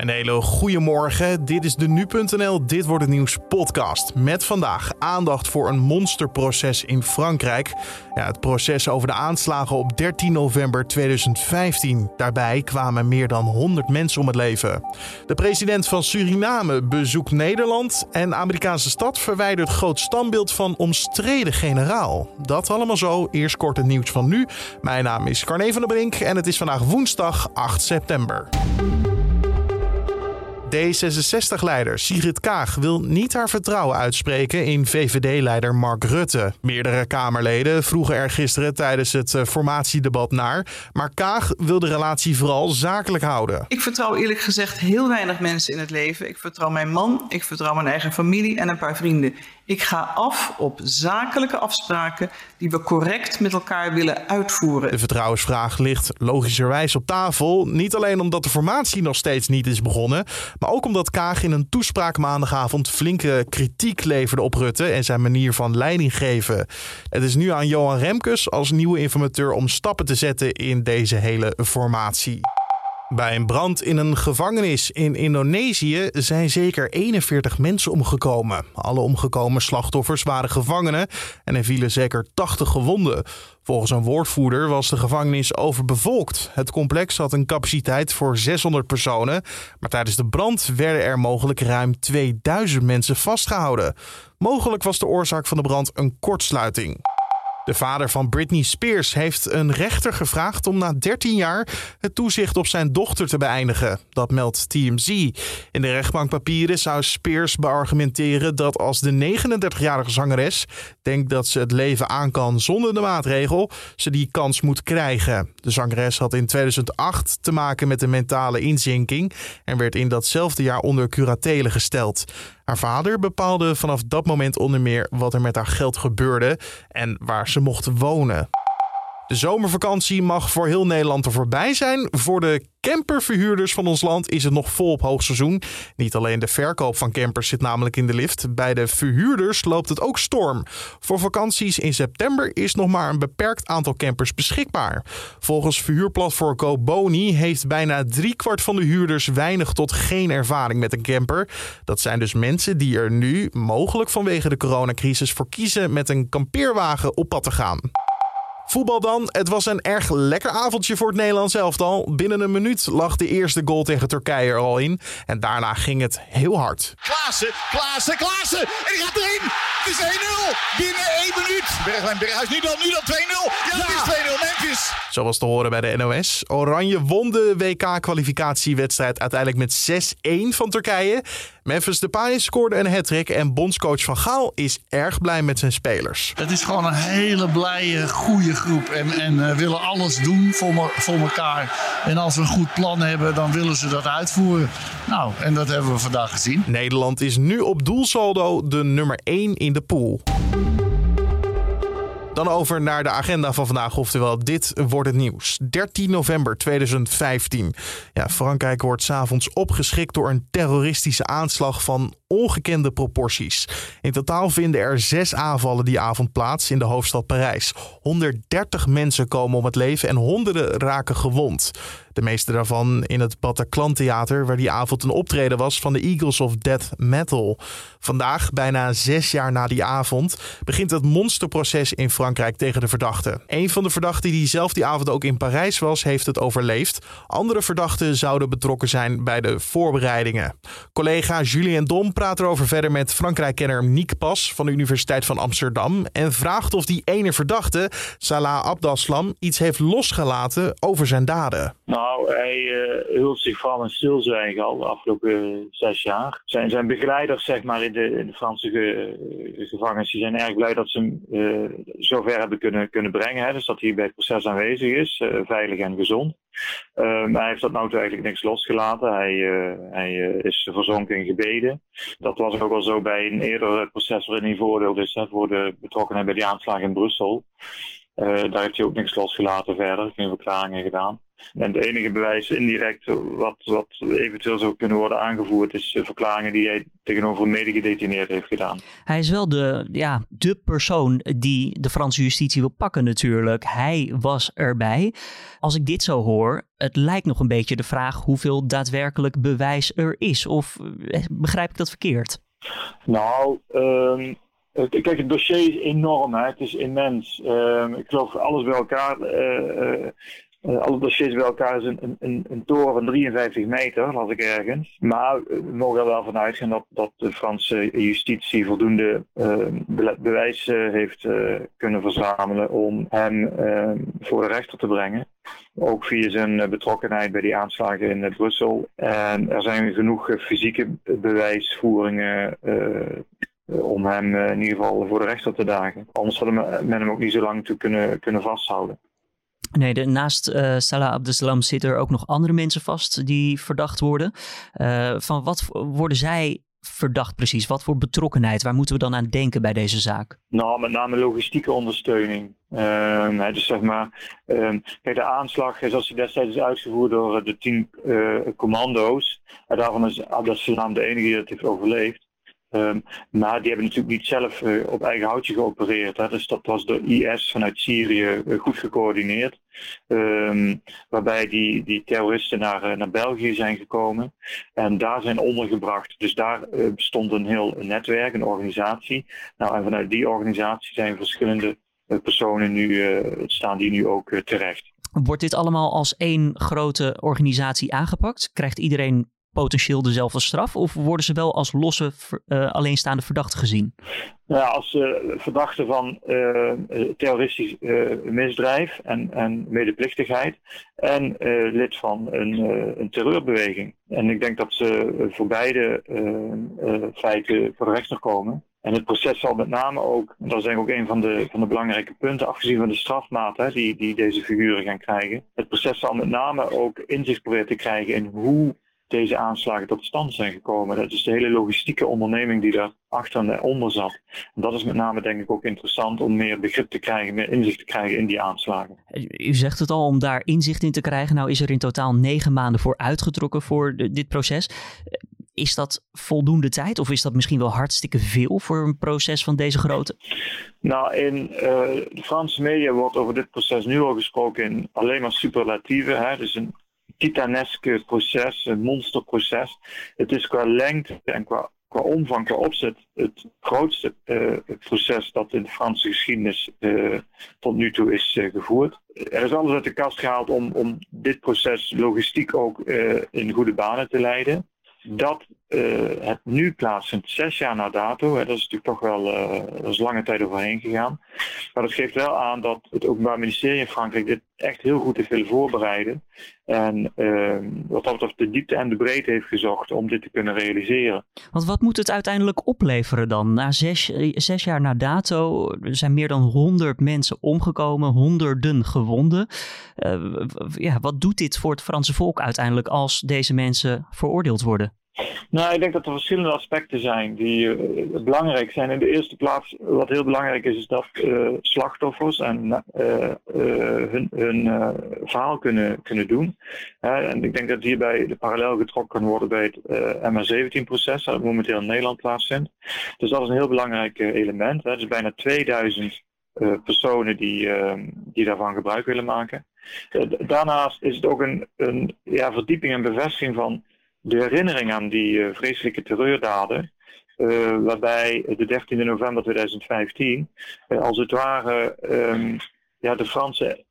Een hele goede morgen. Dit is de nu.nl Dit wordt het nieuws podcast. Met vandaag aandacht voor een monsterproces in Frankrijk. Ja, het proces over de aanslagen op 13 november 2015. Daarbij kwamen meer dan 100 mensen om het leven. De president van Suriname bezoekt Nederland en Amerikaanse stad verwijdert groot standbeeld van omstreden generaal. Dat allemaal zo. Eerst kort het nieuws van nu. Mijn naam is Carne van der Brink en het is vandaag woensdag 8 september. D66-leider Sigrid Kaag wil niet haar vertrouwen uitspreken in VVD-leider Mark Rutte. Meerdere Kamerleden vroegen er gisteren tijdens het eh, formatiedebat naar, maar Kaag wil de relatie vooral zakelijk houden. Ik vertrouw eerlijk gezegd heel weinig mensen in het leven. Ik vertrouw mijn man, ik vertrouw mijn eigen familie en een paar vrienden. Ik ga af op zakelijke afspraken die we correct met elkaar willen uitvoeren. De vertrouwensvraag ligt logischerwijs op tafel. Niet alleen omdat de formatie nog steeds niet is begonnen, maar ook omdat Kaag in een toespraak maandagavond flinke kritiek leverde op Rutte en zijn manier van leiding geven. Het is nu aan Johan Remkes als nieuwe informateur om stappen te zetten in deze hele formatie. Bij een brand in een gevangenis in Indonesië zijn zeker 41 mensen omgekomen. Alle omgekomen slachtoffers waren gevangenen en er vielen zeker 80 gewonden. Volgens een woordvoerder was de gevangenis overbevolkt. Het complex had een capaciteit voor 600 personen, maar tijdens de brand werden er mogelijk ruim 2000 mensen vastgehouden. Mogelijk was de oorzaak van de brand een kortsluiting. De vader van Britney Spears heeft een rechter gevraagd om na 13 jaar het toezicht op zijn dochter te beëindigen. Dat meldt TMZ. In de rechtbankpapieren zou Spears beargumenteren dat als de 39-jarige zangeres denkt dat ze het leven aan kan zonder de maatregel, ze die kans moet krijgen. De zangeres had in 2008 te maken met een mentale inzinking en werd in datzelfde jaar onder curatele gesteld. Haar vader bepaalde vanaf dat moment onder meer wat er met haar geld gebeurde en waar ze mocht wonen. De zomervakantie mag voor heel Nederland er voorbij zijn. Voor de camperverhuurders van ons land is het nog volop hoogseizoen. Niet alleen de verkoop van campers zit namelijk in de lift. Bij de verhuurders loopt het ook storm. Voor vakanties in september is nog maar een beperkt aantal campers beschikbaar. Volgens verhuurplatform GoBoni heeft bijna driekwart van de huurders weinig tot geen ervaring met een camper. Dat zijn dus mensen die er nu, mogelijk vanwege de coronacrisis, voor kiezen met een kampeerwagen op pad te gaan. Voetbal dan. Het was een erg lekker avondje voor het Nederlands elftal. Binnen een minuut lag de eerste goal tegen Turkije er al in. En daarna ging het heel hard. Klaassen, Klaassen, Klaassen. En die gaat erin. Het is 1-0. Binnen één minuut. Bergwijn, Berghuis. Nu dan, nu dan 2-0. Ja, ja, het is 2-0 Memphis. Zoals te horen bij de NOS. Oranje won de WK-kwalificatiewedstrijd uiteindelijk met 6-1 van Turkije. Memphis Depay scoorde een hat en bondscoach Van Gaal is erg blij met zijn spelers. Het is gewoon een hele blije, goede groep en, en uh, willen alles doen voor, me, voor elkaar. En als we een goed plan hebben, dan willen ze dat uitvoeren. Nou, en dat hebben we vandaag gezien. Nederland is nu op doelsaldo de nummer 1 in de pool. Dan over naar de agenda van vandaag, oftewel dit wordt het nieuws. 13 november 2015. Ja, Frankrijk wordt s'avonds opgeschikt door een terroristische aanslag van ongekende proporties. In totaal vinden er zes aanvallen die avond plaats in de hoofdstad Parijs. 130 mensen komen om het leven en honderden raken gewond. De meeste daarvan in het Bataclan Theater, waar die avond een optreden was van de Eagles of Death Metal. Vandaag, bijna zes jaar na die avond, begint het monsterproces in Frankrijk tegen de verdachte. Een van de verdachten die zelf die avond ook in Parijs was, heeft het overleefd. Andere verdachten zouden betrokken zijn bij de voorbereidingen. Collega Julien Dom praat erover verder met Frankrijk-kenner Niek Pas van de Universiteit van Amsterdam en vraagt of die ene verdachte, Salah Abdaslam, iets heeft losgelaten over zijn daden. Nou, hij uh, hult zich vooral in stilzwijgen al de afgelopen uh, zes jaar. Zijn, zijn begeleiders zeg maar, in, de, in de Franse ge, uh, gevangenis die zijn erg blij dat ze hem zover hebben kunnen, kunnen brengen. Hè, dus dat hij bij het proces aanwezig is, veilig en gezond. Um, hij heeft dat nou eigenlijk niks losgelaten. Hij, hij is verzonken in gebeden. Dat was ook al zo bij een eerder proces waarin hij veroordeeld is voor de betrokkenheid bij die aanslag in Brussel. Daar heeft hij ook niks losgelaten verder, geen verklaringen gedaan. En het enige bewijs indirect wat, wat eventueel zou kunnen worden aangevoerd is verklaringen die hij tegenover een medegedetineerd heeft gedaan. Hij is wel de, ja, de persoon die de Franse justitie wil pakken natuurlijk. Hij was erbij. Als ik dit zo hoor, het lijkt nog een beetje de vraag hoeveel daadwerkelijk bewijs er is. Of eh, begrijp ik dat verkeerd? Nou, um, kijk, het dossier is enorm. Hè? Het is immens. Um, ik geloof alles bij elkaar. Uh, uh, alle dossiers bij elkaar is een, een, toren van 53 meter, las ik ergens. Maar we mogen er wel van uitgaan dat, dat de Franse justitie voldoende uh, bewijs uh, heeft kunnen verzamelen om hem voor de rechter te brengen. Ook via zijn betrokkenheid bij die aanslagen in Brussel. En er zijn genoeg fysieke bewijsvoeringen om hem in ieder geval voor de rechter te dagen. Anders hadden men hem ook niet zo lang toe kunnen, kunnen vasthouden. Nee, de, naast uh, Salah Abdeslam zitten er ook nog andere mensen vast die verdacht worden. Uh, van wat worden zij verdacht precies? Wat voor betrokkenheid? Waar moeten we dan aan denken bij deze zaak? Nou, met name logistieke ondersteuning. Uh, dus zeg maar, kijk, de aanslag zoals die destijds is uitgevoerd door de tien commando's. En daarvan is Abdeslam de enige die het heeft overleefd. Um, maar die hebben natuurlijk niet zelf uh, op eigen houtje geopereerd. Hè. Dus dat was door IS vanuit Syrië uh, goed gecoördineerd. Um, waarbij die, die terroristen naar, uh, naar België zijn gekomen en daar zijn ondergebracht. Dus daar bestond een heel netwerk, een organisatie. Nou, en vanuit die organisatie zijn verschillende personen nu, staan die nu ook terecht. Wordt dit allemaal als één grote organisatie aangepakt? Krijgt iedereen potentieel dezelfde straf? Of worden ze wel als losse uh, alleenstaande verdachten gezien? Ja, als uh, verdachte van uh, terroristisch misdrijf en, en medeplichtigheid en lid van een, een, terreurbeweging. En ik denk dat ze voor beide feiten voor de rechter komen. En het proces zal met name ook, dat is denk ik ook een van de, van de belangrijke punten, afgezien van de strafmaat hè, die, die deze figuren gaan krijgen. Het proces zal met name ook inzicht proberen te krijgen in hoe deze aanslagen tot stand zijn gekomen. Dat is de hele logistieke onderneming die daar achter en onder zat. En dat is met name denk ik ook interessant om meer begrip te krijgen, meer inzicht te krijgen in die aanslagen. U zegt het al, om daar inzicht in te krijgen. Nou is er in totaal negen maanden voor uitgetrokken voor dit proces. Is dat voldoende tijd of is dat misschien wel hartstikke veel voor een proces van deze grootte? Nou, in uh, de Franse media wordt over dit proces nu al gesproken in alleen maar superlatieven. Hè? Dus een titaneske proces, een monsterproces. Het is qua lengte en qua, qua omvang, qua opzet, het grootste uh, proces dat in de Franse geschiedenis uh, tot nu toe is uh, gevoerd. Er is alles uit de kast gehaald om, om dit proces logistiek ook in goede banen te leiden dat uh, het nu plaatsvindt, zes jaar na dato, hè, dat is natuurlijk toch wel uh, dat is lange tijd overheen gegaan. Maar dat geeft wel aan dat het Openbaar Ministerie in Frankrijk dit echt heel goed heeft willen voorbereiden. En uh, wat dat betreft de diepte en de breedte heeft gezocht om dit te kunnen realiseren. Want wat moet het uiteindelijk opleveren dan? Na zes, zes jaar na dato zijn meer dan honderd mensen omgekomen, honderden gewonden. Ja, wat doet dit voor het Franse volk uiteindelijk als deze mensen veroordeeld worden? Nou, ik denk dat er verschillende aspecten zijn die uh, belangrijk zijn. In de eerste plaats, wat heel belangrijk is, is dat uh, slachtoffers en, uh, hun, verhaal kunnen, kunnen doen. en ik denk dat hierbij de parallel getrokken kan worden bij het MH17-proces, dat momenteel in Nederland plaatsvindt. Dus dat is een heel belangrijk element. Er is bijna 2000 personen die, die daarvan gebruik willen maken. daarnaast is het ook een, een ja, verdieping en bevestiging van de herinnering aan die uh, vreselijke terreurdaden. Uh, waarbij de 13 november 2015 uh, eh, als het ware um, ja, de Franse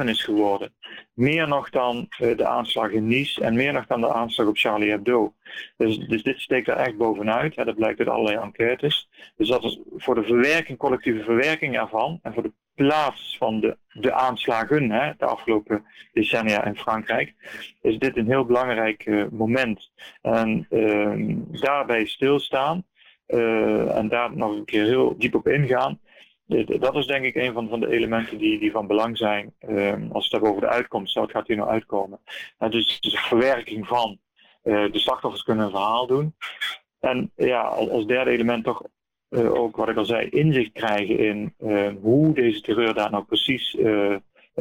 9-11 is geworden. Meer nog dan de aanslag in Nice en meer nog dan de aanslag op Charlie Hebdo. Dus, dus dit steekt er echt bovenuit. Hè, dat blijkt uit allerlei enquêtes. Dus dat is voor de verwerking, collectieve verwerking ervan en voor de plaats van de, de aanslagen hè, de afgelopen decennia in Frankrijk, is dit een heel belangrijk uh, moment. En uh, daarbij stilstaan uh, en daar nog een keer heel diep op ingaan. Dat is denk ik een van, van de elementen die, die van belang zijn ehm, als het over de uitkomst. Wat gaat hier nou uitkomen? dus, de verwerking van. de slachtoffers kunnen een verhaal doen. En ja, als derde element toch ook wat ik al zei, inzicht krijgen in hoe deze terreur daar nou precies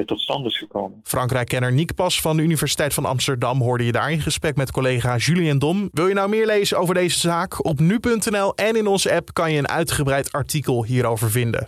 tot stand is gekomen. Frankrijk-kenner Nick Pas van de Universiteit van Amsterdam hoorde je daar in gesprek met collega Julien Dom. Wil je nou meer lezen over deze zaak? Op nu.nl en in onze app kan je een uitgebreid artikel hierover vinden.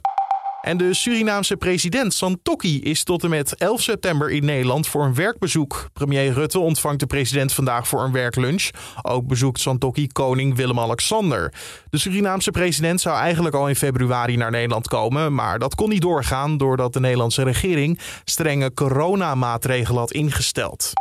En de Surinaamse president Santokki is tot en met 11 september in Nederland voor een werkbezoek. Premier Rutte ontvangt de president vandaag voor een werklunch. Ook bezoekt Santokki koning Willem-Alexander. De Surinaamse president zou eigenlijk al in februari naar Nederland komen, maar dat kon niet doorgaan doordat de Nederlandse regering strenge coronamaatregelen had ingesteld.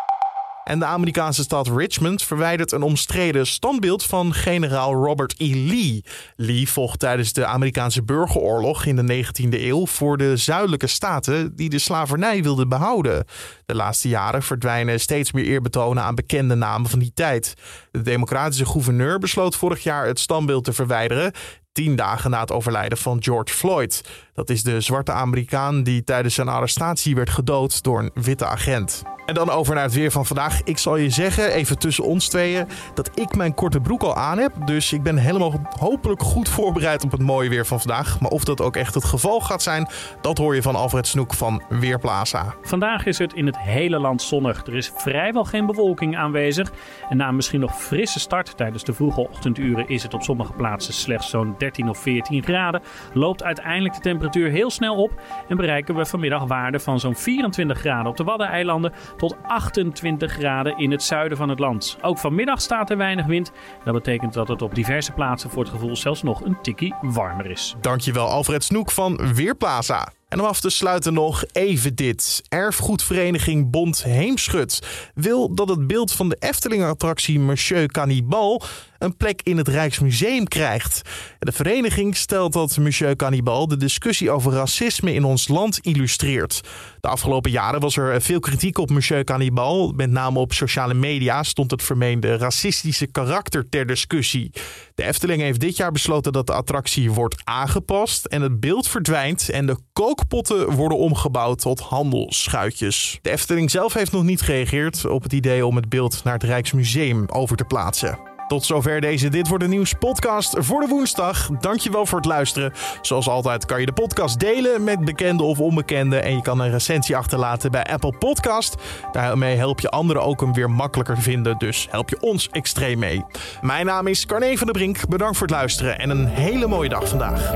En de Amerikaanse stad Richmond verwijdert een omstreden standbeeld van generaal Robert E. Lee. Lee vocht tijdens de Amerikaanse burgeroorlog in de 19e eeuw voor de zuidelijke staten die de slavernij wilden behouden. De laatste jaren verdwijnen steeds meer eerbetonen aan bekende namen van die tijd. De democratische gouverneur besloot vorig jaar het standbeeld te verwijderen tien dagen na het overlijden van George Floyd. Dat is de zwarte Amerikaan die tijdens zijn arrestatie werd gedood door een witte agent. En dan over naar het weer van vandaag. Ik zal je zeggen, even tussen ons tweeën, dat ik mijn korte broek al aan heb. Dus ik ben helemaal hopelijk goed voorbereid op het mooie weer van vandaag. Maar of dat ook echt het geval gaat zijn, dat hoor je van Alfred Snoek van Weerplaza. Vandaag is het in het hele land zonnig. Er is vrijwel geen bewolking aanwezig. En na misschien nog frisse start tijdens de vroege ochtenduren is het op sommige plaatsen slechts zo'n 13 of 14 graden. Loopt uiteindelijk de temperatuur heel snel op en bereiken we vanmiddag waarden van zo'n 24 graden op de Waddeneilanden tot 28 graden in het zuiden van het land. Ook vanmiddag staat er weinig wind. Dat betekent dat het op diverse plaatsen voor het gevoel zelfs nog een tikkie warmer is. Dankjewel Alfred Snoek van Weerplaza. En om af te sluiten nog even dit. Erfgoedvereniging Bond Heemschut wil dat het beeld van de Efteling-attractie Monsieur Cannibal een plek in het Rijksmuseum krijgt. De vereniging stelt dat Monsieur Cannibal de discussie over racisme in ons land illustreert. De afgelopen jaren was er veel kritiek op Monsieur Cannibal. Met name op sociale media stond het vermeende racistische karakter ter discussie. De Efteling heeft dit jaar besloten dat de attractie wordt aangepast en het beeld verdwijnt en de kookpotten worden omgebouwd tot handelschuitjes. De Efteling zelf heeft nog niet gereageerd op het idee om het beeld naar het Rijksmuseum over te plaatsen. Tot zover deze Dit Wordt Een Nieuws podcast voor de woensdag. Dankjewel voor het luisteren. Zoals altijd kan je de podcast delen met bekende of onbekenden. En je kan een recensie achterlaten bij Apple Podcast. Daarmee help je anderen ook hem weer makkelijker vinden. Dus help je ons extreem mee. Mijn naam is Carne van der Brink. Bedankt voor het luisteren en een hele mooie dag vandaag.